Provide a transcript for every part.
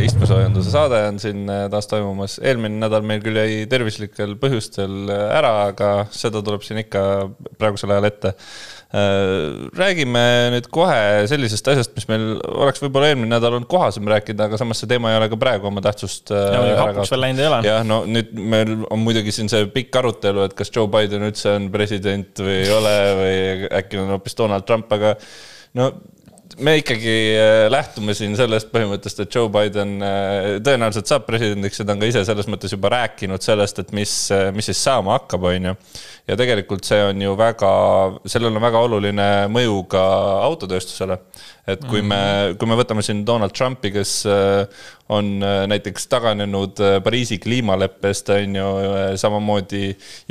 istmesoojenduse saade on siin äh, taas toimumas. eelmine nädal meil küll jäi tervislikel põhjustel äh, ära, aga seda tuleb siin ikka praegusel ajal ette. räägime nüüd kohe sellisest asjast, mis meil oleks võib-olla eelmine nädal olnud kohasem rääkida, aga samas see teema ei ole ka praegu oma tähtsust. jah, no nüüd meil on muidugi siin see pikk arutelu, et kas Joe Biden üldse on president või ei ole või äkki on hoopis Donald Trump, aga no me ikkagi äh, lähtume siin sellest põhimõttest, et Joe Biden äh, tõenäoliselt saab presidendiks ta on ka ise selles mõttes juba rääkinud sellest, et mis, äh, mis siis saama hakkab, on ju. Ja tegelikult see on ju väga, sellel on väga oluline mõju ka autotööstusele et kui me, mhm. kui me võtame siin Donald Trumpi, kes äh, on äh, näiteks taganenud äh, Pariisi kliimaleppest, on ju, samamoodi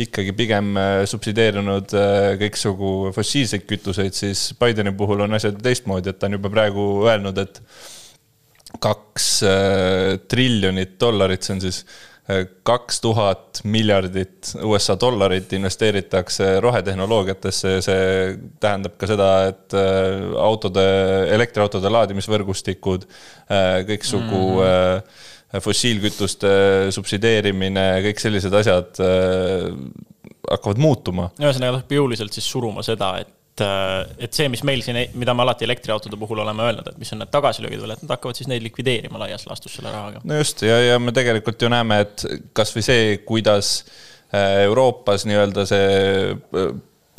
ikkagi pigem subsideerinud kõiksugu fossiilseid kütuseid, siis Bideni puhul on asjad teistmoodi, et ta on juba praegu öelnud, et kaks triljonit dollarit, see on siis kaks tuhat miljardit USA dollarit investeeritakse rohetehnoloogiatesse ja see tähendab ka seda, et äh, autode, elektriautode laadimisvõrgustikud, äh, kõiksugu mm. fossiilkütuste subsideerimine, kõik sellised asjad hakkavad muutuma. ühesõnaga, ta hakkab jõuliselt siis suruma seda, et et, äh, et see, mis meil siin, mida me alati elektriautode puhul oleme öelnud, et mis on need tagasilöögid veel, et nad hakkavad siis neid likvideerima laias laastus selle rahaga. no just ja, ja me tegelikult ju näeme, et kasvõi see, kuidas äh, Euroopas nii-öelda see äh,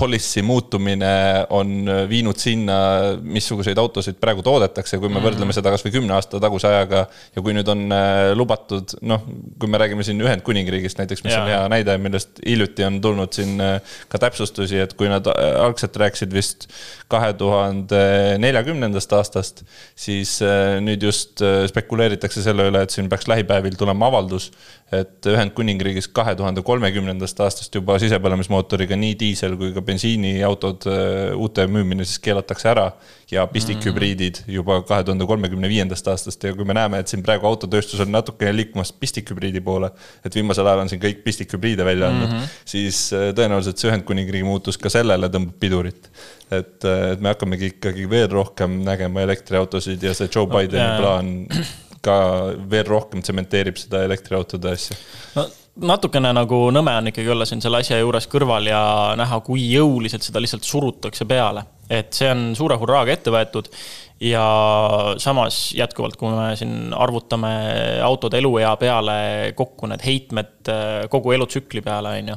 policy muutumine on viinud sinna, missuguseid autosid praegu toodetakse, kui me mm. võrdleme seda kasvõi kümne aasta taguse ajaga. ja kui nüüd on äh, lubatud, noh, kui me räägime siin Ühendkuningriigist näiteks, mis ja. on hea näide, millest hiljuti on tulnud siin äh, ka täpsustusi, et kui nad äh, algselt rääkisid vist kahe tuhande neljakümnendast aastast, siis nüüd just spekuleeritakse selle üle, et siin peaks lähipäevil tulema avaldus, et Ühendkuningriigis kahe tuhande kolmekümnendast aastast juba sisepõlemismootoriga nii diisel kui ka bensiiniautod, äh, uute müümine siis keelatakse ära ja pistikhübriidid juba kahe tuhande kolmekümne viiendast aastast ja kui me näeme, et siin praegu autotööstus on natukene liikumas pistikhübriidi poole, et viimasel ajal on siin kõik pistikhübriide välja andnud mm, -hmm. siis äh, tõenäoliselt see Ühendkuningriigi muutus ka sellele tõmbab pidurit. et, äh, et me hakkamegi ikkagi veel rohkem nägema elektriautosid ja see Joe Bideni no, plaan ka veel rohkem tsementeerib seda elektriautode asja no natukene nagu nõme on ikkagi olla siin selle asja juures kõrval ja näha, kui jõuliselt seda lihtsalt surutakse peale. et see on suure hurraaga ette võetud ja samas jätkuvalt, kui me siin arvutame autode eluea peale kokku need heitmed kogu elutsükli peale, on ju.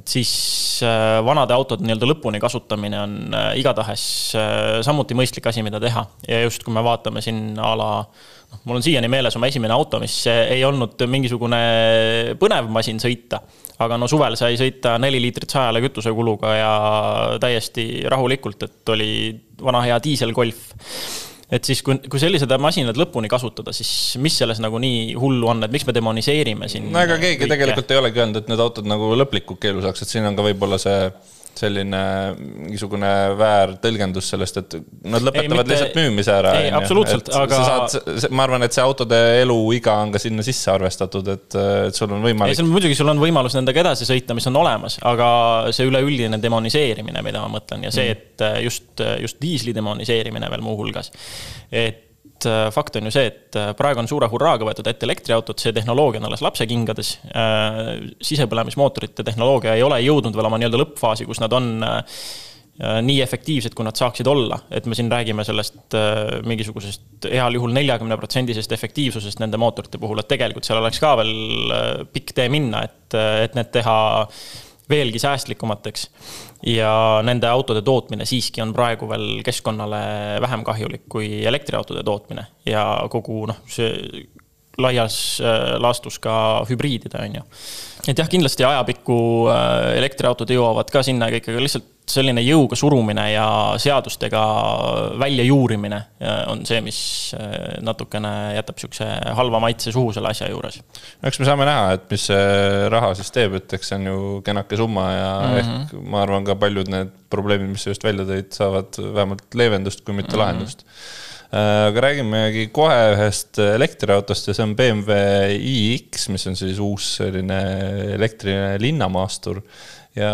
et siis äh, vanade autode nii-öelda lõpuni kasutamine on äh, igatahes äh, samuti mõistlik asi, mida teha ja just, kui me vaatame siin a la mul on siiani meeles oma esimene auto, mis ei olnud mingisugune põnev masin sõita. aga no suvel sai sõita neli liitrit sajale kütusekuluga ja täiesti rahulikult, et oli vana hea diiselgolf et siis, kui, kui sellised masinad lõpuni kasutada, siis mis selles nagu nii hullu on, et miks me demoniseerime siin? no ega keegi kõike? tegelikult ei olegi öelnud, et need autod nagu lõplikult keelu saaks, et siin on ka võib-olla see selline mingisugune väärtõlgendus sellest, et nad lõpetavad ei, mitte... lihtsalt müümise ära. ei, absoluutselt, aga. Saad, ma arvan, et see autode eluiga on ka sinna sisse arvestatud, et, et sul on võimalik. ei, muidugi sul on võimalus nendega edasi sõita, mis on olemas, aga see üleüldine demoniseerimine, mida ma mõtlen ja see, mhm. et just, just diisli demoniseerimine veel muuhulgas. et et äh, fakt on ju see, et äh, praegu on suure hurraaga võetud ette elektriautod, see tehnoloogia on alles lapsekingades. Äh, sisepõlemismootorite tehnoloogia ei ole jõudnud veel oma nii-öelda lõppfaasi, kus nad on nii efektiivsed, kui nad saaksid olla, et me siin räägime sellest mingisugusest heal juhul neljakümne protsendisest efektiivsusest nende mootorite puhul, et tegelikult seal oleks ka veel pikk tee minna, et, et need teha veelgi säästlikumateks. ja nende autode tootmine siiski on praegu veel keskkonnale vähem kahjulik kui elektriautode tootmine ja kogu noh, see laias äh, laastus ka hübriidide, on ju. et jah, kindlasti ajapikku äh, elektriautod jõuavad ka sinna ikkagi lihtsalt selline jõuga surumine ja seadustega väljajuurimine äh, on see, mis natukene jätab sihukese halva maitse suhu selle asja juures. no eks me saame näha, et mis see raha siis teeb, et eks see on ju kenake summa ja mm -hmm. ehk ma arvan, ka paljud need probleemid, mis sa just välja tõid, saavad vähemalt leevendust, kui mitte mm -hmm. lahendust Äh, aga räägimegi kohe ühest elektriautost ja see on BMW iX, mis on siis uus selline elektriline linnamaastur. Ja,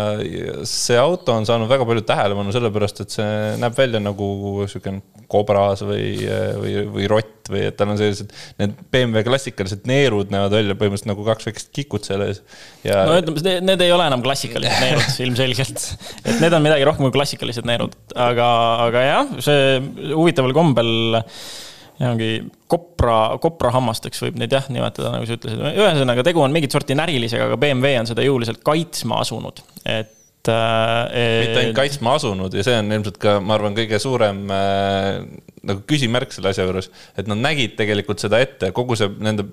see auto on saanud väga palju tähelepanu sellepärast, et see näeb välja nagu siukene kobras või, või, või rott või et tal on sellised, need BMW klassikalised neerud näevad välja põhimõtteliselt nagu kaks väikest kikut selle ees. Ja... no ütleme, need ei ole enam klassikalised neerud ilmselgelt. et need on midagi rohkem kui klassikalised neerud, aga, aga jah, see huvitaval kombel ongi kopra, koprahammasteks võib neid jah nimetada, nagu sa ütlesid. ühesõnaga, tegu on mingit sorti närilisega, aga BMW on seda jõuliselt kaitsma asunud, et et. mitte ainult kaitsma asunud ja see on ilmselt ka, ma arvan, kõige suurem äh, nagu küsimärk selle asja juures, et nad nägid tegelikult seda ette, kogu see nende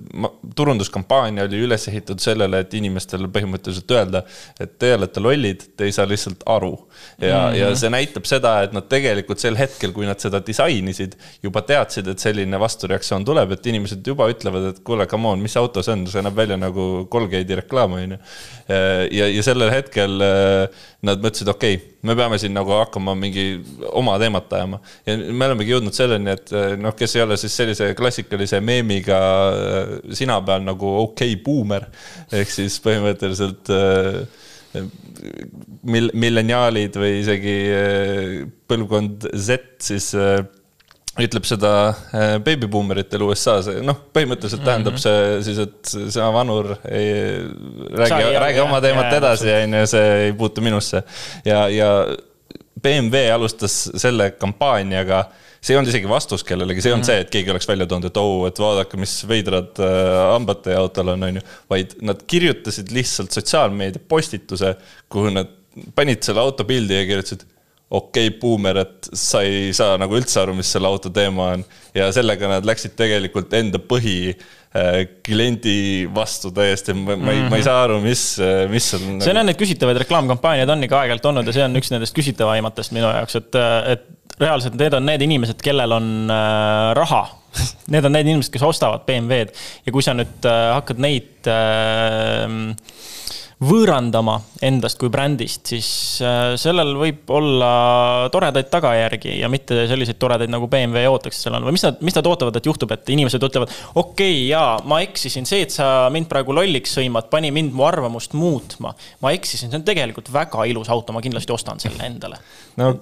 turunduskampaania oli üles ehitatud sellele, et inimestele põhimõtteliselt öelda, et te olete lollid, te ei saa lihtsalt aru. ja mm, -hmm. ja see näitab seda, et nad tegelikult sel hetkel, kui nad seda disainisid, juba teadsid, et selline vastureaktsioon tuleb, et inimesed juba ütlevad, et kuule, come on, mis auto see on, see näeb välja nagu Colgate'i reklaam, on ju. ja, ja sellel hetkel äh, nad mõtlesid, okei okay,, me peame siin nagu hakkama mingi oma teemat ajama. ja me olemegi jõudnud selleni, et eh, noh, kes ei ole siis sellise klassikalise meemiga eh, sina peal nagu okei okay, buumer. ehk siis põhimõtteliselt äh, mil-, milleniaalid või isegi põlvkond Z siis ütleb seda beebibuumeritel USA-s, noh, põhimõtteliselt tähendab mm -hmm. see siis, et sina vanur ei räägi, räägi oma teemat ja, edasi, on ju, see ei puutu minusse. ja, ja BMW alustas selle kampaaniaga, see ei olnud isegi vastus kellelegi, see ei olnud mm -hmm. see, et keegi oleks välja toonud, et oo oh,, et vaadake, mis veidrad äh, hambad teie autol on, on ju. vaid nad kirjutasid lihtsalt sotsiaalmeedia postituse, kuhu nad panid selle auto pildi ja kirjutasid okei okay, buumer, et sa ei saa nagu üldse aru, mis selle auto teema on. ja sellega nad läksid tegelikult enda põhi äh, kliendi vastu täiesti, ma, ma ei, ma ei saa aru, mis, äh, mis on. see on nagu... neid küsitavaid reklaamkampaaniaid on ikka aeg-ajalt olnud ja see on üks nendest küsitavaimatest minu jaoks, et, et reaalselt need on need inimesed, kellel on äh, raha. Need on need inimesed, kes ostavad BMW-d ja kui sa nüüd äh, hakkad neid äh, võõrandama endast kui brändist, siis äh, sellel võib olla toredaid tagajärgi ja mitte selliseid toredaid, nagu BMW ootaks seal on või mis nad, mis nad ootavad, et juhtub, et inimesed ütlevad, okei okay,, jaa, ma eksisin, see, et sa mind praegu lolliks sõimad, pani mind mu arvamust muutma. ma eksisin, see on tegelikult väga ilus auto, ma kindlasti ostan selle endale. no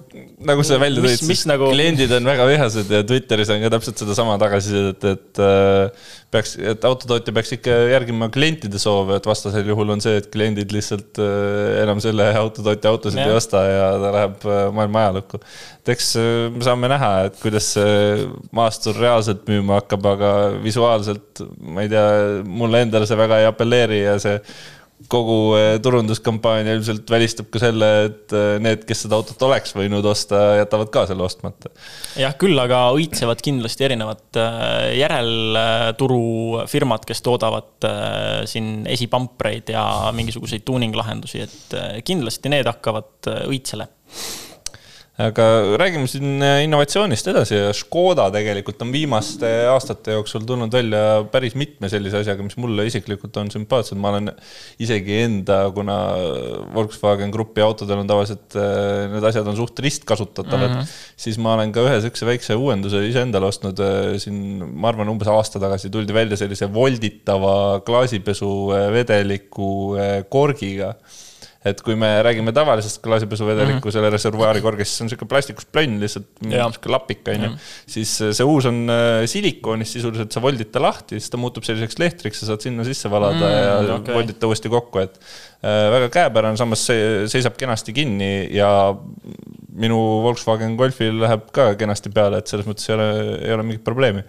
nagu sa välja tõid, siis nagu... kliendid on väga vihased ja Twitteris on ka täpselt sedasama tagasisidet, et, et äh, peaks, et autotootja peaks ikka järgima klientide soove, et vastasel juhul on see, et kliendid lihtsalt äh, enam selle autotootja autosid ja. ei osta ja ta läheb äh, maailma ajalukku. et eks äh, me saame näha, et kuidas see maastur reaalselt müüma hakkab, aga visuaalselt ma ei tea, mulle endale see väga ei apelleeri ja see kogu eh, turunduskampaania ilmselt välistab ka selle, et eh, need, kes seda autot oleks võinud osta, jätavad ka selle ostmata. jah, küll aga õitsevad kindlasti erinevad eh, järelturufirmad, kes toodavad siin esipampreid ja mingisuguseid tuuning-lahendusi, et kindlasti need hakkavad õitsele aga räägime siin äh, innovatsioonist edasi ja Škoda tegelikult on viimaste aastate jooksul tulnud välja päris mitme sellise asjaga, mis mulle isiklikult on sümpaatsed, ma olen isegi enda, kuna Volkswagen Grupi autodel on tavaliselt äh, need asjad on suht ristkasutatavad mm, -hmm. siis ma olen ka ühe niisuguse väikse uuenduse iseendale ostnud äh, siin, ma arvan, umbes aasta tagasi tuldi välja sellise volditava klaasipesuvedeliku korgiga et kui me räägime tavalisest klaasipesuvedeliku mm -hmm. selle reservuaari korgist, siis on sihuke plastikust plönn lihtsalt, sihuke lapik on ju. siis äh, see uus on äh, silikoonist sisuliselt, sa voldid ta lahti, siis ta muutub selliseks lehtriks, sa saad sinna sisse valada mm, ja okay. voldid ta uuesti kokku, et äh, väga käepärane, samas see seisab kenasti kinni ja minu Volkswagen Golfil läheb ka kenasti peale, et selles mõttes ei ole, ei ole mingit probleemi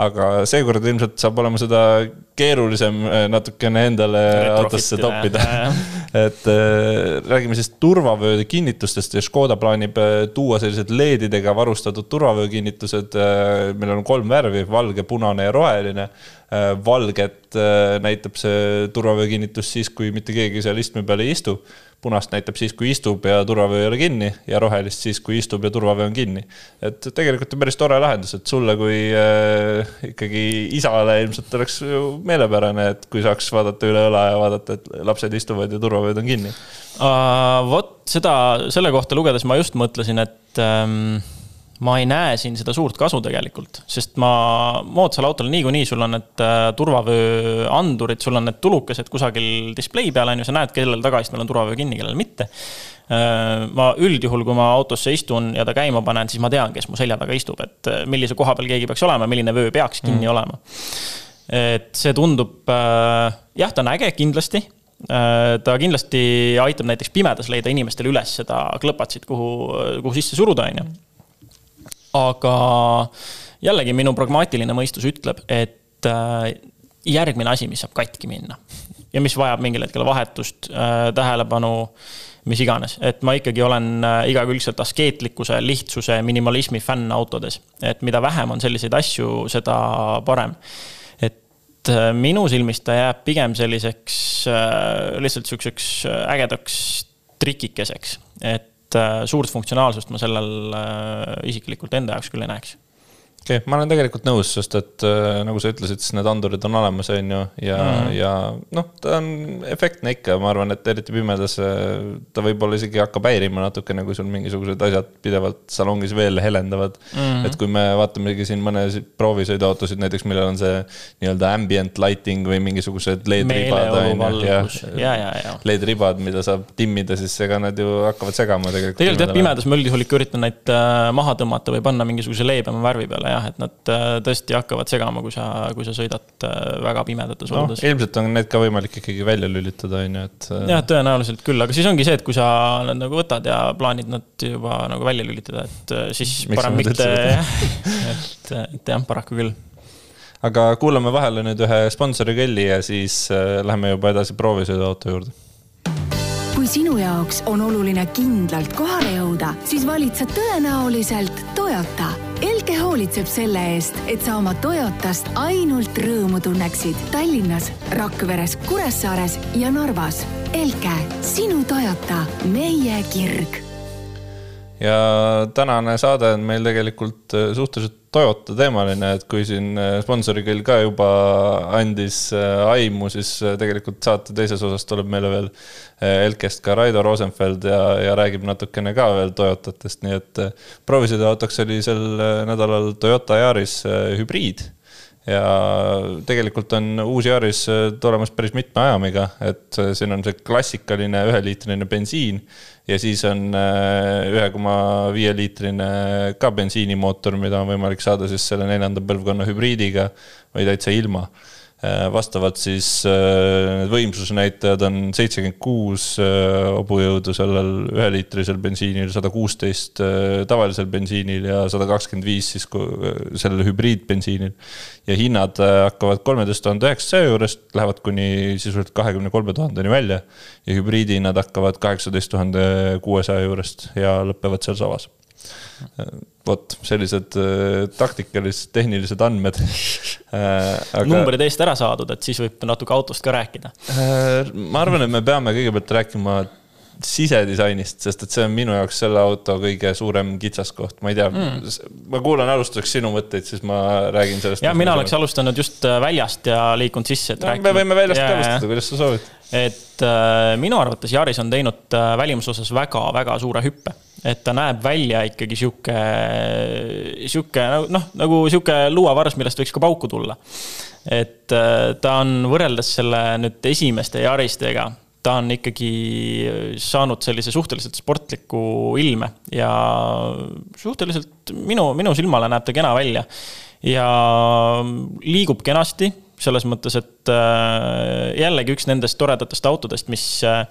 aga seekord ilmselt saab olema seda keerulisem äh, natukene endale autosse toppida. et äh, räägime siis turvavööde kinnitustest ja Škoda plaanib äh, tuua sellised LED-idega varustatud turvavöökinnitused, millel on kolm värvi, valge, punane ja roheline. valget näitab see turvavöökinnitus siis, kui mitte keegi seal istme peal ei istu punast näitab siis, kui istub ja turvavöö ei ole kinni ja rohelist siis, kui istub ja turvavöö on kinni. et tegelikult on päris tore lahendus, et sulle kui äh, ikkagi isale ilmselt oleks ju meelepärane, et kui saaks vaadata üle õla ja vaadata, et lapsed istuvad ja turvavööd on kinni uh,. vot seda, selle kohta lugedes ma just mõtlesin, et um ma ei näe siin seda suurt kasu tegelikult, sest ma moodsal autol niikuinii sul on need äh, turvavööandurid, sul on need tulukesed kusagil display peal on ju, sa näed, kellel tagaistmel on turvavöö kinni, kellel mitte. Äh, ma üldjuhul, kui ma autosse istun ja ta käima panen, siis ma tean, kes mu selja taga istub, et äh, millise koha peal keegi peaks olema, milline vöö peaks kinni mm. olema. et see tundub, jah, ta on äge kindlasti ta kindlasti aitab näiteks pimedas leida inimestele üles seda klõpatsit, kuhu, kuhu sisse suruda, on ju aga jällegi minu pragmaatiline mõistus ütleb, et äh, järgmine asi, mis saab katki minna ja mis vajab mingil hetkel vahetust, äh, tähelepanu, mis iganes, et ma ikkagi olen äh, igakülgselt askeetlikkuse, lihtsuse, minimalismi fänn autodes. et mida vähem on selliseid asju, seda parem. et minu silmis ta jääb pigem selliseks lihtsalt sihukeseks ägedaks trikikeseks, et suurt funktsionaalsust ma sellel äh, isiklikult enda jaoks küll ei näeks okei okay,, ma olen tegelikult nõus, sest et äh, nagu sa ütlesid, siis need andurid on olemas, on ju, ja mm, ja noh, ta on efektne ikka, ma arvan, et eriti pimedas äh, ta võib-olla isegi hakkab häirima natukene, kui sul mingisugused asjad pidevalt salongis veel helendavad mm. et kui me vaatamegi siin mõne proovisõiduautosid näiteks, millel on see nii-öelda ambient lighting või mingisugused LED-ribad on ju, ja, ja, ja, ja. LED-ribad, mida saab timmida, siis ega nad ju hakkavad segama tegelikult. tegelikult jah, pimedas ma üldjuhul ikka üritan neid äh, maha tõmmata või panna mingisuguse leebema värvi peale jah, et nad äh, tõesti hakkavad segama, kui sa, kui sa sõidad äh, väga pimedates no, oludes. ilmselt on need ka võimalik ikkagi välja lülitada, on ju, et. Äh, jah, tõenäoliselt küll, aga siis ongi see, et kui sa nad nagu võtad ja plaanid nad juba nagu välja lülitada, et siis Miks parem mitte, et, et jah, paraku küll aga kuulame vahele nüüd ühe sponsori kelli ja siis läheme juba edasi proovisõiduauto juurde kui sinu jaoks on oluline kindlalt kohale jõuda, siis valid sa tõenäoliselt Toyota. Elke hoolitseb selle eest, et sa oma Toyotast ainult rõõmu tunneksid Tallinnas, Rakveres, Kuressaares ja Narvas. Elke, sinu Toyota, meie kirg ja tänane saade on meil tegelikult suhteliselt Toyota teemaline, et kui siin äh, sponsori küll ka juba andis äh, aimu, siis äh, tegelikult saate teises osas tuleb meile veel Elkest ka Raido Rosenfeld ja, ja räägib natukene ka veel Toyotatest, nii et proovisõiduautoks oli sel nädalal Toyota Yaris hübriid ja tegelikult on uus Yaris tulemas päris mitme ajamiga, et siin on see klassikaline üheliitrine bensiin ja siis on äh, ühe koma viie liitrine ka bensiinimootor, mida on võimalik saada siis selle neljanda põlvkonna hübriidiga või täitsa ilma. Äh, vastavalt siis äh, need võimsusnäitajad on seitsekümmend kuus äh, hobujõudu sellel üheliitrisel bensiinil, sada kuusteist tavalisel bensiinil ja sada kakskümmend viis siis sellel hübriidbensiinil. ja hinnad hakkavad kolmeteist tuhande üheksasaja juurest, lähevad kuni sisuliselt kahekümne kolme tuhandeni välja. ja hübriidi hinnad hakkavad kaheksateist tuhande kuuesaja juurest ja lõpevad seal savas vot sellised äh, taktikalised, tehnilised andmed äh, aga.... numbrid eest ära saadud, et siis võib natuke autost ka rääkida. Äh, ma arvan, et me peame kõigepealt rääkima sisedisainist, sest et see on minu jaoks selle auto kõige suurem kitsaskoht, ma ei tea mm., ma kuulan alustuseks sinu mõtteid, siis ma räägin sellest. ja mina oleks alustanud just väljast ja liikunud sisse, et no, rääkima. me võime väljast ka alustada, kuidas sa soovid. et äh, minu arvates Yaris on teinud äh, välimuse osas väga-väga suure hüppe et ta näeb välja ikkagi sihuke, sihuke noh, nagu sihuke luuavars, millest võiks ka pauku tulla. et äh, ta on võrreldes selle nüüd esimeste Yaristega, ta on ikkagi saanud sellise suhteliselt sportliku ilme ja suhteliselt minu, minu silmale näeb ta kena välja. ja liigub kenasti selles mõttes, et äh, jällegi üks nendest toredatest autodest, mis, äh,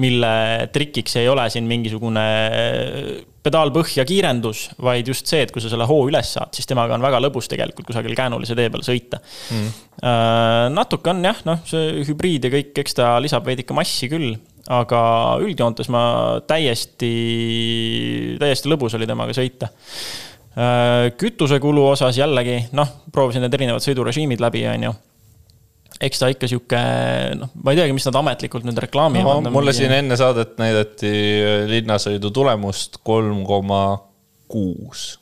mille trikiks ei ole siin mingisugune äh, pedaal põhja kiirendus, vaid just see, et kui sa selle hoo üles saad, siis temaga on väga lõbus tegelikult kusagil käänulise tee peal sõita. Mm.. natuke on jah, noh, see hübriid ja kõik, eks ta lisab veidike massi küll, aga üldjoontes ma täiesti, täiesti lõbus oli temaga sõita. Kütusekulu osas jällegi, noh, proovisin need erinevad sõidurežiimid läbi, on ju eks ta ikka sihuke, noh, ma ei teagi, mis nad ametlikult nüüd reklaamivad no,. mulle mingi... siin enne saadet näidati linnasõidu tulemust kolm koma kuus.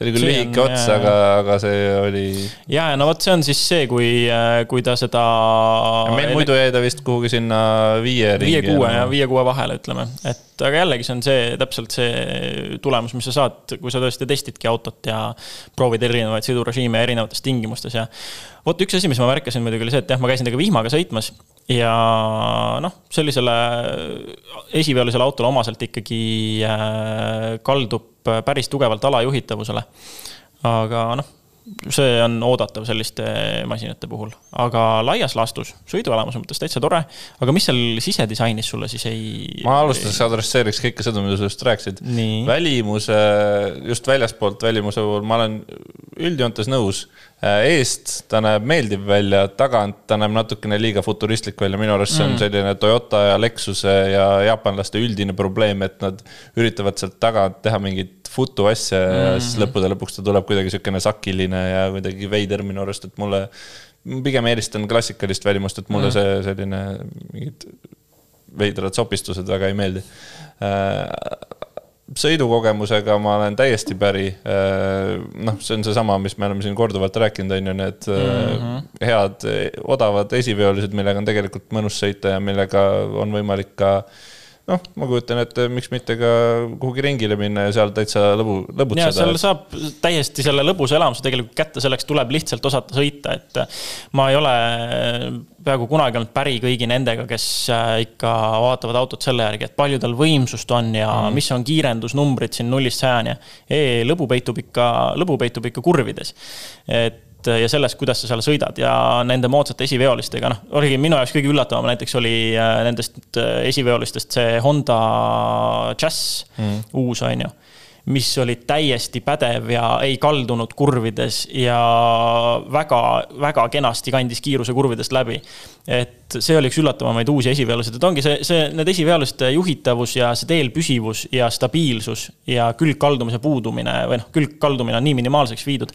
See oli küll lühike ots, aga, aga see oli. ja, ja no vot, see on siis see, kui, kui ta seda. meil muidu jäi ta vist kuhugi sinna viie viie-kuue ja viie-kuue vahele, ütleme, et aga jällegi see on see täpselt see tulemus, mis sa saad, kui sa tõesti testidki autot ja proovid erinevaid sõidurežiime erinevates tingimustes ja vot üks asi, mis ma märkasin muidugi oli see, et jah, ma käisin temaga vihmaga sõitmas ja noh, sellisele esiveolisele autole omaselt ikkagi äh, kaldub päris tugevalt alajuhitavusele. aga noh, see on oodatav selliste masinate puhul, aga laias laastus sõiduelamuse mõttes täitsa tore. aga mis seal sisedisainis sulle siis ei? ma alustuseks adresseeriks kõike seda, mida sa just rääkisid. Välimuse, just väljaspoolt välimuse puhul ma olen üldjoontes nõus. eest ta näeb meeldiv välja, tagant ta näeb natukene liiga futuristlik välja, minu arust see on selline Toyota ja Lexuse ja jaapanlaste üldine probleem, et nad üritavad sealt tagant teha mingit futu asja ja siis lõppude lõpuks ta tuleb kuidagi niisugune sakiline ja kuidagi veider minu arust, et mulle pigem eelistan klassikalist välimust, et mulle see selline mingid veidrad sopistused väga ei meeldi. sõidukogemusega ma olen täiesti päri. noh, see on seesama, mis me oleme siin korduvalt rääkinud, on ju, need mm -hmm. head odavad esiveolised, millega on tegelikult mõnus sõita ja millega on võimalik ka noh, ma kujutan ette, miks mitte ka kuhugi ringile minna ja seal täitsa lõbu, ja lõbutseda seal. saab täiesti selle lõbusa elamuse tegelikult kätte, selleks tuleb lihtsalt osata sõita, et ma ei ole peaaegu kunagi olnud päri kõigi nendega, kes äh, ikka vaatavad autot selle järgi, et palju tal võimsust on ja mm. mis on kiirendusnumbrid siin nullist sajani. lõbu peitub ikka, lõbu peitub ikka kurvides. et ja selles, kuidas sa seal sõidad ja nende moodsate esiveolistega, noh, oligi minu jaoks kõige üllatavam näiteks oli äh, nendest äh, esiveolistest see Honda Jazz mm., uus on ju mis oli täiesti pädev ja ei kaldunud kurvides ja väga-väga kenasti kandis kiiruse kurvidest läbi. et see oli üks üllatavamaid uusi esiveolusid, et ongi see, see, need esiveoluste juhitavus ja see teel püsivus ja stabiilsus ja külgkaldumise puudumine või noh, külgkaldumine on nii minimaalseks viidud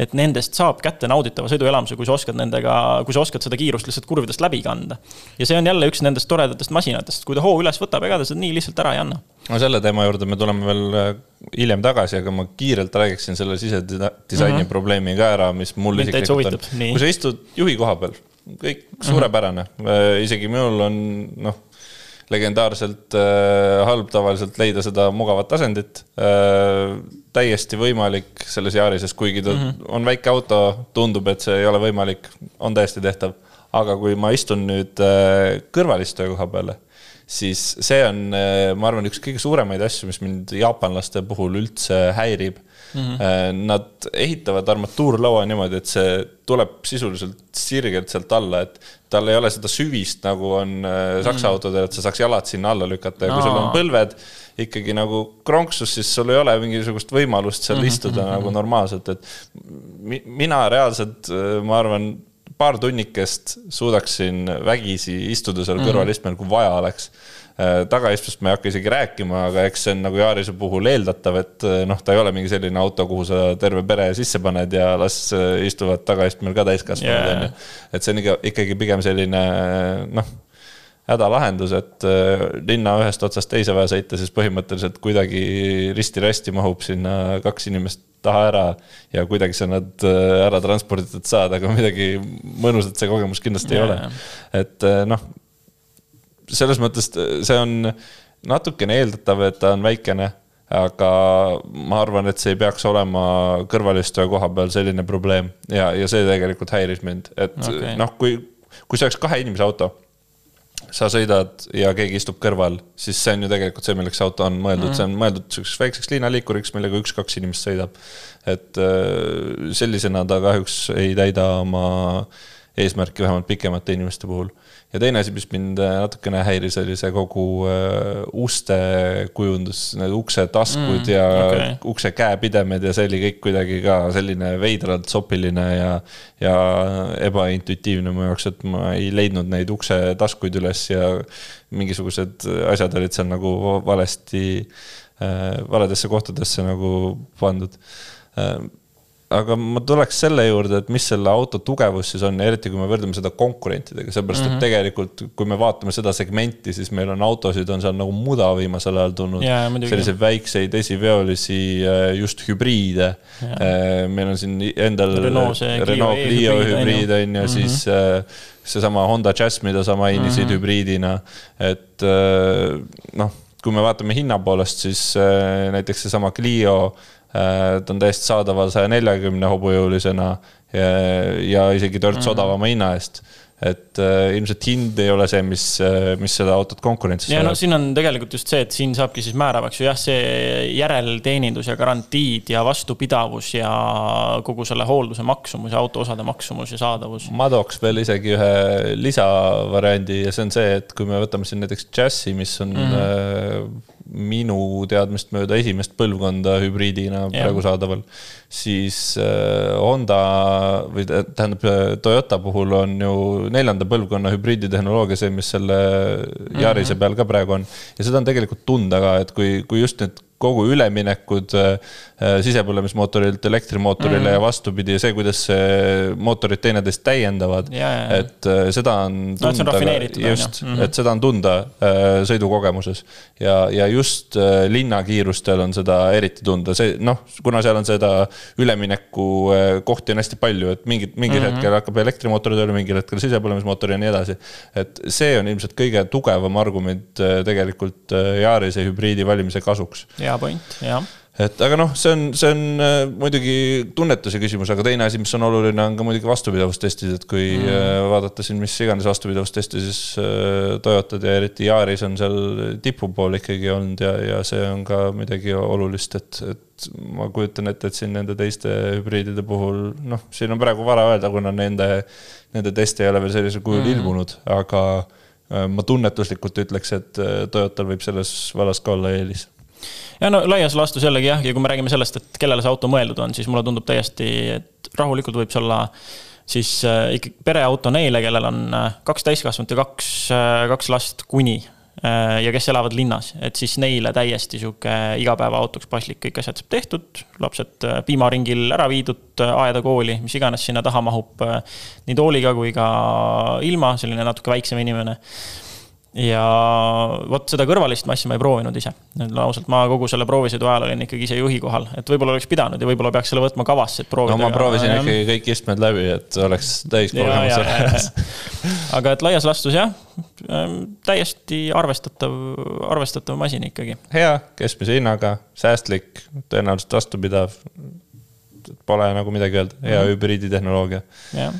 et nendest saab kätte nauditava sõiduelamuse, kui sa oskad nendega, kui sa oskad seda kiirust lihtsalt kurvidest läbi kanda. ja see on jälle üks nendest toredatest masinatest, kui ta hoo üles võtab, ega ta seda nii lihtsalt ära ei anna. no selle teema juurde me tuleme veel äh, hiljem tagasi, aga ma kiirelt räägiksin selle sisedisaini mm -hmm. probleemi ka ära, mis mul isiklikult on kui sa istud juhi koha peal, kõik suurepärane mm, -hmm. isegi minul on noh, legendaarselt äh, halb tavaliselt leida seda mugavat asendit äh,. täiesti võimalik selles Yaris'es, kuigi ta mm -hmm. on väike auto, tundub, et see ei ole võimalik, on täiesti tehtav. aga kui ma istun nüüd äh, kõrvalistuja koha peale, siis see on, ma arvan, üks kõige suuremaid asju, mis mind jaapanlaste puhul üldse häirib mm. -hmm. Nad ehitavad armatuurlaua niimoodi, et see tuleb sisuliselt sirgelt sealt alla, et tal ei ole seda süvist, nagu on äh, Saksa mm. autodel, et sa saaks jalad sinna alla lükata ja kui sul on põlved ikkagi nagu kronksus, siis sul ei ole mingisugust võimalust seal mm -hmm. istuda nagu normaalselt, et mi- mina reaalselt, ma arvan, paar tunnikest suudaksin vägisi istuda seal kõrvalistmel, kui vaja oleks. tagaistmest ma ei hakka isegi rääkima, aga eks see on nagu Yarise puhul eeldatav, et noh, ta ei ole mingi selline auto, kuhu sa terve pere sisse paned ja las äh, istuvad tagaistmel ka täiskasvanud Jaa. onju. et see on ikka ikkagi pigem selline noh, hädalahendus, et äh, linna ühest otsast teise vaja sõita, siis põhimõtteliselt kuidagi risti-rästi mahub sinna kaks inimest taha ära ja kuidagi sa nad äh, ära transporditud saad, aga midagi mõnusat see kogemus kindlasti ei Jaa. ole. et äh, noh, selles mõttes see on natukene eeldatav, et ta on väikene, aga ma arvan, et see ei peaks olema kõrvalistuja koha peal selline probleem ja, ja see tegelikult häiris mind, et okay. noh, kui, kui see oleks kahe inimese auto sa sõidad ja keegi istub kõrval, siis see on ju tegelikult see, milleks auto on mõeldud mm, -hmm. see on mõeldud sihukeseks väikseks liinaliikuriks, millega üks-kaks inimest sõidab. et äh, sellisena ta kahjuks ei täida oma eesmärki, vähemalt pikemate inimeste puhul. Ja teine asi, mis mind äh, natukene häiris, oli see kogu äh, uste kujundus, need ukse taskud mm, ja okay. ukse käepidemed ja see oli kõik kuidagi ka selline veidralt sopiline ja, ja ebaintuitiivne mu jaoks, et ma ei leidnud neid ukse taskuid üles ja mingisugused asjad olid seal nagu valesti, valedesse kohtadesse nagu pandud. Aga ma tuleks selle juurde, et mis selle auto tugevus siis on eriti kui me võrdleme seda konkurentidega, sellepärast mm -hmm. et mhm. tegelikult, kui me vaatame seda segmenti, siis meil on autosid, on seal nagu muda viimasel ajal tulnud yeah,. selliseid väikseid esiveolisi äh, just hübriide yeah.. meil on siin endal Renault, Renault e Clio hübriid on ju, -hmm. siis seesama Honda Jazz, mida sa mainisid mm -hmm. hübriidina, et noh kui me vaatame hinna poolest, siis äh, näiteks seesama Clio, äh, ta on täiesti saadaval saja neljakümne hobujõulisena ja, ja isegi törts mm. odavama hinna eest et äh, ilmselt hind ei ole see, mis, äh, mis seda autot konkurentsis ja no siin on tegelikult just see, et siin saabki siis määravaks ju jah, see järelteenindus ja garantiid ja vastupidavus ja kogu selle hoolduse maksumus ja autoosade maksumus ja saadavus. ma tooks veel isegi ühe lisavariandi ja see on see, et kui me võtame siin näiteks Jazzi, mis on mm -hmm minu teadmist mööda esimest põlvkonda hübriidina ja. praegu saadaval, siis äh, Honda või tähendab Toyota puhul on ju neljanda põlvkonna hübriiditehnoloogia see, mis selle Yarise mm -hmm. peal ka praegu on. ja seda on tegelikult tunda ka, et kui, kui just need kogu üleminekud äh, äh, sisepõlemismootorilt elektrimootorile mm. ja vastupidi ja see, kuidas mootorid teineteist täiendavad. et äh, seda on tunda no,, just mm, -hmm. et seda on tunda sõidukogemuses ja, ja just linnakiirustel on seda eriti tunda, see noh, kuna seal on seda ülemineku kohti on hästi palju, et mingid, mingil mm -hmm. hetkel hakkab elektrimootor tööle, mingil hetkel sisepõlemismootor ja nii edasi. et see on ilmselt kõige tugevam argument tegelikult Yarise hübriidi valimise kasuks. ja hea point, jah et aga noh, see on, see on äh, muidugi tunnetuse küsimus, aga teine asi, mis on oluline, on ka muidugi vastupidavustestid, et kui mm. Äh, vaadata siin mis iganes vastupidavustesti, siis äh, Toyotad ja eriti Yaris on seal tipu pool ikkagi olnud ja, ja see on ka midagi olulist, et, et ma kujutan ette, et siin nende teiste hübriidide puhul, noh, siin on praegu vara öelda, kuna nende, nende teste ei ole veel sellisel kujul mm. ilmunud, aga ma tunnetuslikult ütleks, et Toyotal võib selles vallas ka olla eelis ja no laias laastus jällegi jah, ja kui me räägime sellest, et kellele see auto mõeldud on, siis mulle tundub täiesti, et rahulikult võib see olla siis äh, ikkagi pereauto neile, kellel on äh, kaks täiskasvanut ja kaks, äh, kaks last kuni ja kes elavad linnas, et siis neile täiesti sihuke igapäevaautoks paslik, kõik asjad saab tehtud, lapsed piimaringil ära viidud, aeda, kooli, mis iganes sinna taha mahub. nii tooliga kui ka ilma, selline natuke väiksem inimene ja vot seda kõrvalist massi ma ei proovinud ise. ausalt, ma kogu selle proovisõidu ajal olin ikkagi ise juhi kohal, et võib-olla oleks pidanud ja võib-olla peaks selle võtma kavasse, et proovida. no ma proovisin ja, ikkagi kõik istmed läbi, et oleks täiskogemus olemas. aga et laias laastus jah, ähm, täiesti arvestatav, arvestatav masin ikkagi. hea, keskmise hinnaga, säästlik, tõenäoliselt vastupidav. Pole nagu midagi öelda, hea mm -hmm. hübriiditehnoloogia. jah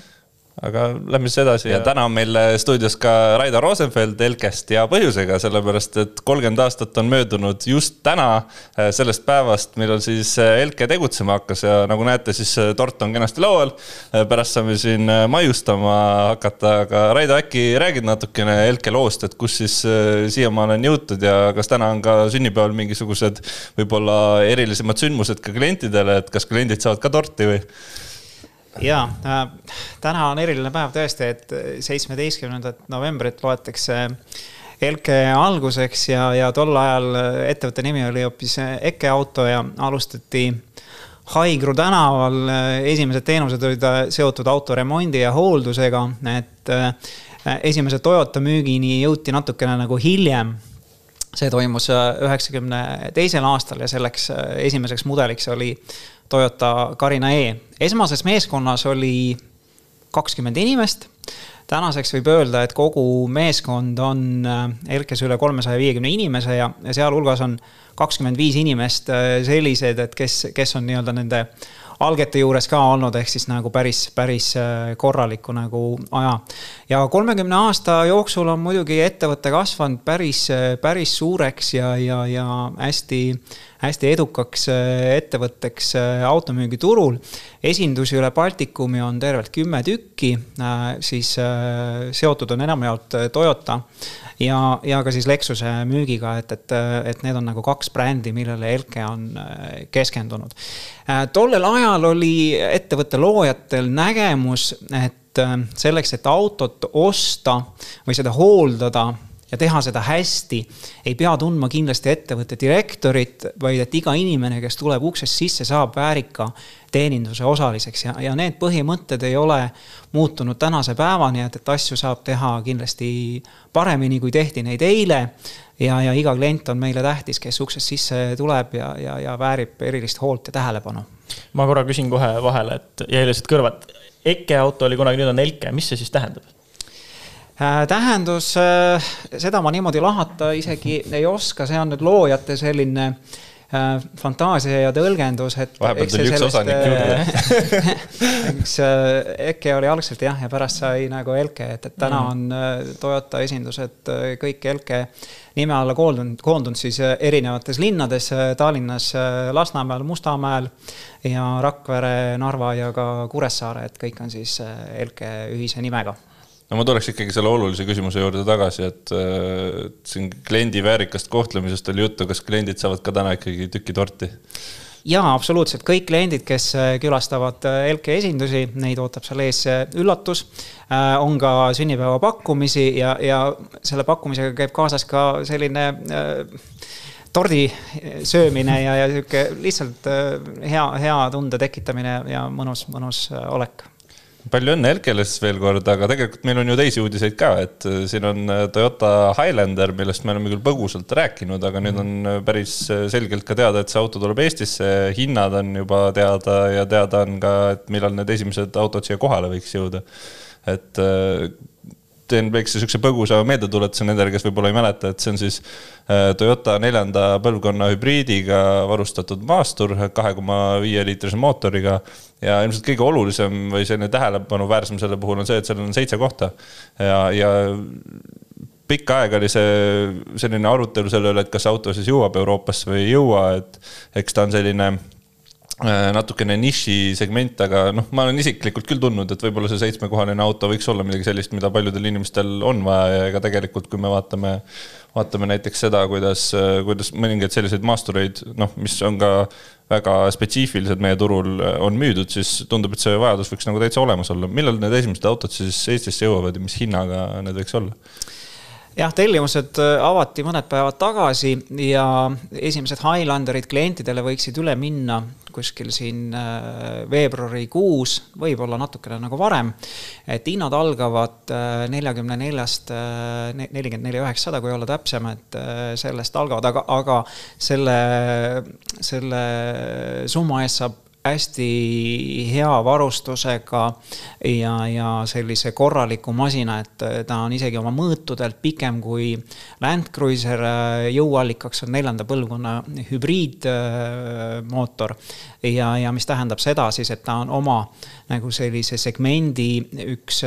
aga lähme siis edasi ja, ja täna on meil äh, stuudios ka Raido Rosenfeld Elkest ja põhjusega, sellepärast et kolmkümmend aastat on möödunud just täna äh, sellest päevast, millal siis äh, Elke tegutsema hakkas ja nagu näete, siis tort on kenasti laual. pärast saame siin maiustama hakata, aga Raido, äkki räägid natukene Elke loost, et kus siis siiamaale on jõutud ja kas täna on ka sünnipäeval mingisugused võib-olla erilisemad sündmused ka klientidele, et kas kliendid saavad ka torti või? Ja äh, täna on eriline päev tõesti, et seitsmeteistkümnendat novembrit loetakse Elke alguseks ja, ja tol ajal ettevõtte nimi oli hoopis Eke Auto ja alustati Haigru tänaval. esimesed teenused olid seotud autoremondi ja hooldusega, et äh, esimese Toyota müügini jõuti natukene nagu hiljem see toimus üheksakümne teisel aastal ja selleks äh, esimeseks mudeliks oli Toyota Carina E. esmases meeskonnas oli kakskümmend inimest. tänaseks võib öelda, et kogu meeskond on äh, üle kolmesaja viiekümne inimese ja, ja sealhulgas on kakskümmend viis inimest äh, sellised, et kes, kes on nii-öelda nende algete juures ka olnud, ehk siis nagu päris, päris äh, korraliku nagu aja. ja kolmekümne aasta jooksul on muidugi ettevõte kasvanud päris, päris suureks ja, ja, ja hästi hästi edukaks äh, ettevõtteks äh, automüügiturul. esindusi üle Baltikumi on tervelt kümme tükki, äh, siis seotud on enamjaolt Toyota ja, ja ka siis Lexuse müügiga, et, et, et need on nagu kaks brändi, millele Elke on keskendunud. tollel ajal oli ettevõtte loojatel nägemus, et selleks, et autot osta või seda hooldada ja teha seda hästi, ei pea tundma kindlasti ettevõtte direktorit, vaid et iga inimene, kes tuleb uksest sisse, saab väärika teeninduse osaliseks ja, ja need põhimõtted ei ole muutunud tänase päevani, et, et asju saab teha kindlasti paremini, kui tehti neid eile. ja, ja iga klient on meile tähtis, kes uksest sisse tuleb ja, ja, ja väärib erilist hoolt ja tähelepanu. ma korra küsin kohe vahele, et jäi lihtsalt kõrvad. EKE auto oli kunagi, nüüd on Elke, mis see siis tähendab? Äh, tähendus, äh, seda ma niimoodi lahata isegi ei oska, see on nüüd loojate selline äh, fantaasia ja tõlgendus, et. vahepeal tuli üks osanik juurde. eks EKE oli algselt jah, ja pärast sai nagu Elke, et, et täna mm. on Toyota esindused kõik Elke nime alla koondunud, koondunud siis erinevates linnades, Tallinnas, Lasnamäel, Mustamäel ja Rakvere, Narva ja ka Kuressaare, et kõik on siis Elke ühise nimega no ma tuleks ikkagi selle olulise küsimuse juurde tagasi, et äh, siin kliendi väärikast kohtlemisest oli juttu, kas kliendid saavad ka täna ikkagi tüki torti? jaa, absoluutselt, kõik kliendid, kes äh, külastavad äh, LK esindusi, neid ootab seal ees äh, üllatus. on ka sünnipäevapakkumisi ja, ja selle pakkumisega käib kaasas ka selline tordi söömine ja, ja sihuke lihtsalt hea, hea tunde tekitamine ja mõnus, mõnus olek palju õnne Elkele siis veel kord, aga tegelikult meil on ju teisi uudiseid ka, et äh, siin on äh, Toyota Highlander, millest me oleme küll põgusalt rääkinud, aga nüüd on äh, päris selgelt ka teada, et see auto tuleb Eestisse, hinnad on juba teada ja teada on ka, et millal need esimesed autod siia kohale võiks jõuda. et teen väikse siukse põgusa meeldetuletuse nendele, kes võib-olla ei mäleta, et see on siis äh, Toyota neljanda põlvkonna hübriidiga varustatud maastur kahe koma viie liitrise mootoriga. ja ilmselt kõige olulisem või selline tähelepanuväärsem selle puhul on see, et seal on seitse kohta ja, ja pikka aega oli see selline arutelu selle üle, et kas auto siis jõuab Euroopasse või ei jõua, et eks ta on selline natukene nišisegment, aga noh, ma olen isiklikult küll tundnud, et võib-olla see seitsmekohaline auto võiks olla midagi sellist, mida paljudel inimestel on vaja ja ega tegelikult, kui me vaatame, vaatame näiteks seda, kuidas, kuidas mõningaid selliseid maastureid, noh, mis on ka väga spetsiifilised meie turul, on müüdud, siis tundub, et see vajadus võiks nagu täitsa olemas olla. millal need esimesed autod siis Eestisse jõuavad ja mis hinnaga need võiks olla? Jah, tellimused äh, avati mõned päevad tagasi ja esimesed Highlanderid klientidele võiksid üle minna kuskil siin äh, veebruarikuus, võib-olla natukene nagu varem. et hinnad algavad äh, neljakümne neljast, nelikümmend neli üheksasada, kui olla täpsem, et sellest algavad, aga, aga selle, selle summa eest saab hästi hea varustusega ja, ja sellise korraliku masina, et ta on isegi oma mõõtudelt pikem kui Land Cruiser. jõuallikaks on neljanda põlvkonna hübriidmootor ja, ja mis tähendab seda siis, et ta on oma nagu sellise segmendi üks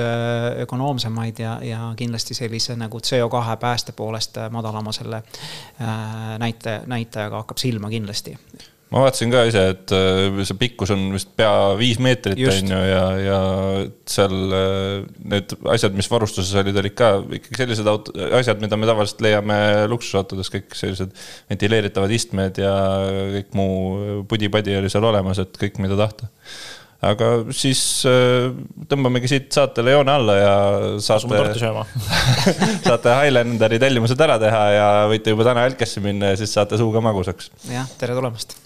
ökonoomsemaid ja, ja kindlasti sellise nagu CO2 pääste poolest madalama selle näitaja, näitajaga hakkab silma kindlasti ma vaatasin ka ise, et äh, see pikkus on vist pea viis meetrit, on ju, ja, ja seal äh, need asjad, mis varustuses olid, olid ka ikkagi sellised auto, asjad, mida me tavaliselt leiame luksusautodes, kõik sellised ventileeritavad istmed ja kõik muu pudi-padi oli seal olemas, et kõik, mida tahta aga siis äh, tõmbamegi siit saatele joone alla ja saate, saate Highlanderi tellimused ära teha ja võite juba täna Elkesse minna ja siis saate suuga magusaks. jah, tere tulemast